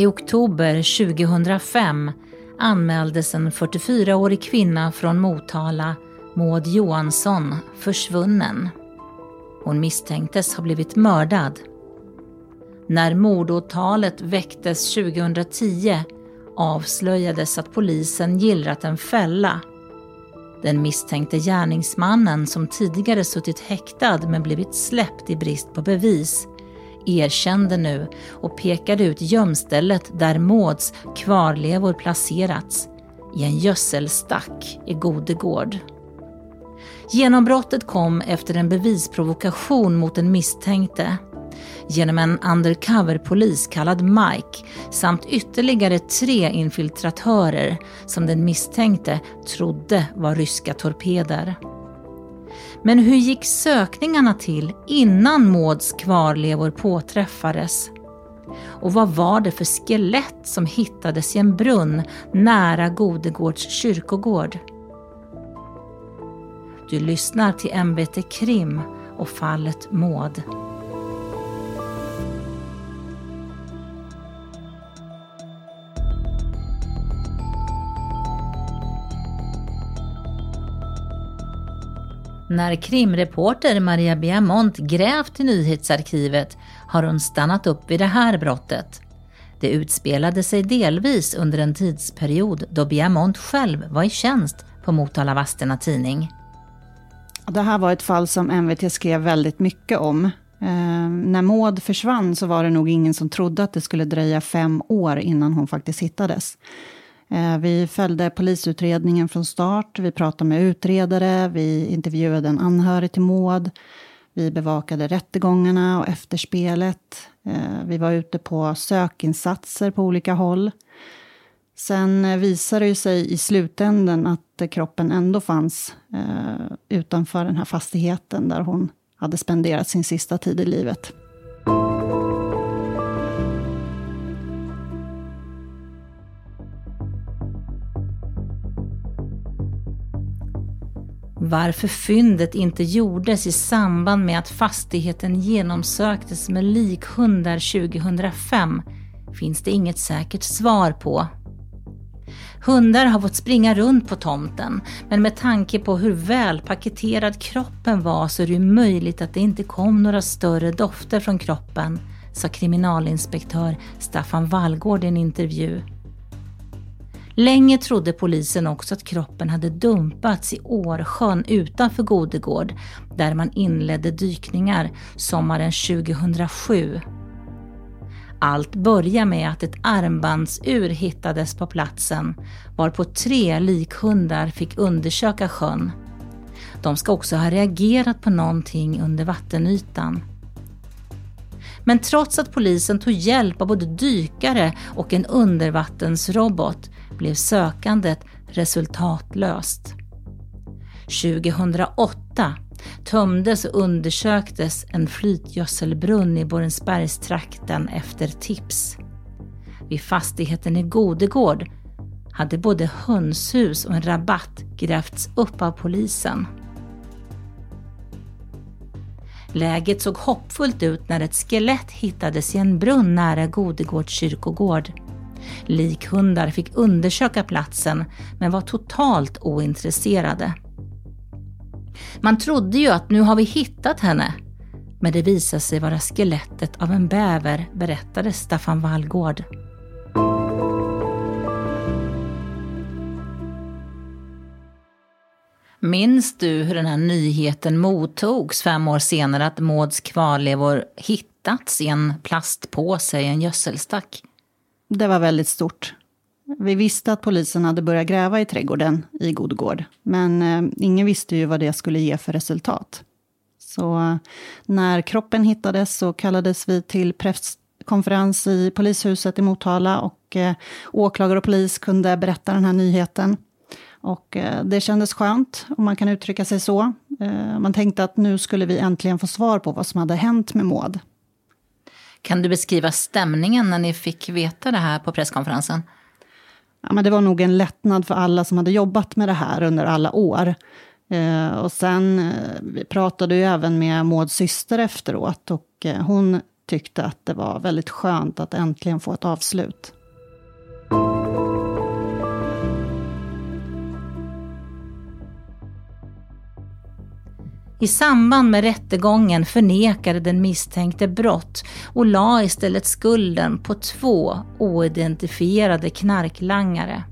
I oktober 2005 anmäldes en 44-årig kvinna från Motala, Maud Johansson, försvunnen. Hon misstänktes ha blivit mördad. När mordåtalet väcktes 2010 avslöjades att polisen gillrat en fälla. Den misstänkte gärningsmannen som tidigare suttit häktad men blivit släppt i brist på bevis erkände nu och pekade ut gömstället där Mauds kvarlevor placerats i en gödselstack i Godegård. Genombrottet kom efter en bevisprovokation mot den misstänkte genom en undercover-polis kallad Mike samt ytterligare tre infiltratörer som den misstänkte trodde var ryska torpeder. Men hur gick sökningarna till innan Mauds kvarlevor påträffades? Och vad var det för skelett som hittades i en brunn nära Godegårds kyrkogård? Du lyssnar till MBT Krim och fallet Maud. När krimreporter Maria Biamont grävt i nyhetsarkivet har hon stannat upp vid det här brottet. Det utspelade sig delvis under en tidsperiod då Biamont själv var i tjänst på Motala Vadstena Tidning. Det här var ett fall som MVT skrev väldigt mycket om. Eh, när Maud försvann så var det nog ingen som trodde att det skulle dröja fem år innan hon faktiskt hittades. Eh, vi följde polisutredningen från start, vi pratade med utredare, vi intervjuade en anhörig till Maud. Vi bevakade rättegångarna och efterspelet. Eh, vi var ute på sökinsatser på olika håll. Sen eh, visade det sig i slutänden att kroppen ändå fanns utanför den här fastigheten där hon hade spenderat sin sista tid i livet. Varför fyndet inte gjordes i samband med att fastigheten genomsöktes med likhundar 2005 finns det inget säkert svar på. Hundar har fått springa runt på tomten, men med tanke på hur välpaketerad kroppen var så är det möjligt att det inte kom några större dofter från kroppen, sa kriminalinspektör Staffan Wallgård i en intervju. Länge trodde polisen också att kroppen hade dumpats i Årsjön utanför Godegård, där man inledde dykningar sommaren 2007. Allt börjar med att ett armbandsur hittades på platsen, varpå tre likhundar fick undersöka sjön. De ska också ha reagerat på någonting under vattenytan. Men trots att polisen tog hjälp av både dykare och en undervattensrobot blev sökandet resultatlöst. 2008 tömdes och undersöktes en flytgödselbrunn i Borensbergstrakten efter tips. Vid fastigheten i Godegård hade både hönshus och en rabatt grävts upp av polisen. Läget såg hoppfullt ut när ett skelett hittades i en brunn nära Godegårds kyrkogård. Likhundar fick undersöka platsen men var totalt ointresserade. Man trodde ju att nu har vi hittat henne. Men det visade sig vara skelettet av en bäver, berättade Staffan Wallgård. Minns du hur den här nyheten mottogs fem år senare att Mauds kvarlevor hittats i en plastpåse i en gödselstack? Det var väldigt stort. Vi visste att polisen hade börjat gräva i trädgården i Godgård, men eh, ingen visste ju vad det skulle ge för resultat. Så eh, när kroppen hittades så kallades vi till presskonferens i polishuset i Motala och eh, åklagare och polis kunde berätta den här nyheten. Och eh, det kändes skönt, om man kan uttrycka sig så. Eh, man tänkte att nu skulle vi äntligen få svar på vad som hade hänt med Maud. Kan du beskriva stämningen när ni fick veta det här på presskonferensen? Ja, men det var nog en lättnad för alla som hade jobbat med det här under alla år. Eh, och sen vi pratade ju även med Mauds syster efteråt och hon tyckte att det var väldigt skönt att äntligen få ett avslut. I samband med rättegången förnekade den misstänkte brott och la istället skulden på två oidentifierade knarklangare.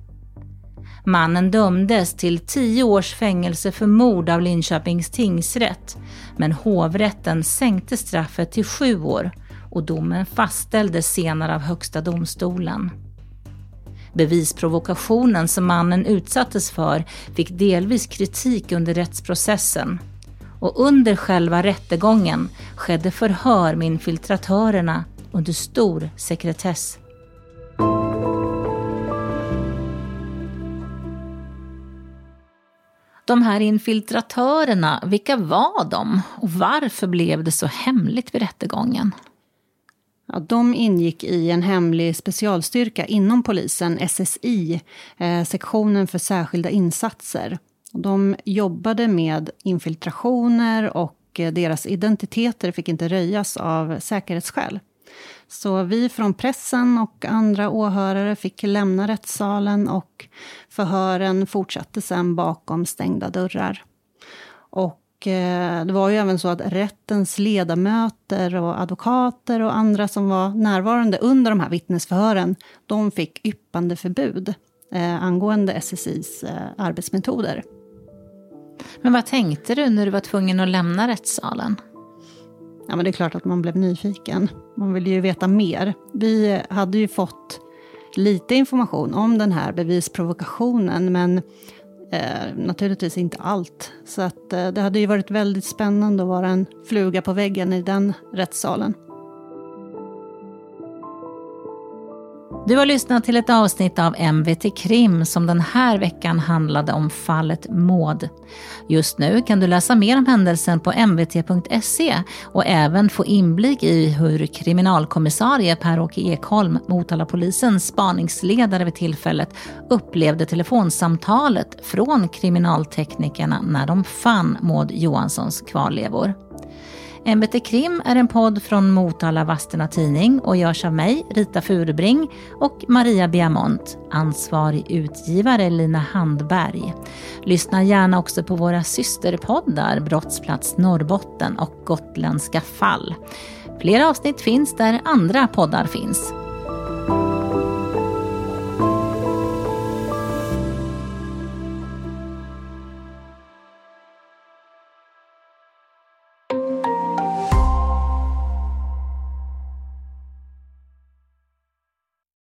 Mannen dömdes till tio års fängelse för mord av Linköpings tingsrätt, men hovrätten sänkte straffet till sju år och domen fastställdes senare av Högsta domstolen. Bevisprovokationen som mannen utsattes för fick delvis kritik under rättsprocessen och under själva rättegången skedde förhör med infiltratörerna under stor sekretess. De här infiltratörerna, vilka var de och varför blev det så hemligt vid rättegången? Ja, de ingick i en hemlig specialstyrka inom polisen, SSI, eh, sektionen för särskilda insatser. De jobbade med infiltrationer och eh, deras identiteter fick inte röjas av säkerhetsskäl. Så vi från pressen och andra åhörare fick lämna rättssalen och förhören fortsatte sen bakom stängda dörrar. Och eh, det var ju även så att rättens ledamöter och advokater och andra som var närvarande under de här vittnesförhören, de fick yppande förbud eh, angående SSIs arbetsmetoder. Men vad tänkte du när du var tvungen att lämna rättssalen? Ja, men det är klart att man blev nyfiken. Man ville ju veta mer. Vi hade ju fått lite information om den här bevisprovokationen, men eh, naturligtvis inte allt. Så att, eh, det hade ju varit väldigt spännande att vara en fluga på väggen i den rättssalen. Du har lyssnat till ett avsnitt av MVT Krim som den här veckan handlade om fallet Maud. Just nu kan du läsa mer om händelsen på mvt.se och även få inblick i hur kriminalkommissarie Per-Åke Ekholm, Motalapolisens spaningsledare vid tillfället, upplevde telefonsamtalet från kriminalteknikerna när de fann Maud Johanssons kvarlevor. MBT Krim är en podd från Motala Vadstena Tidning och görs av mig, Rita Furubring och Maria Biamont. Ansvarig utgivare Lina Handberg. Lyssna gärna också på våra systerpoddar Brottsplats Norrbotten och Gotländska fall. Flera avsnitt finns där andra poddar finns.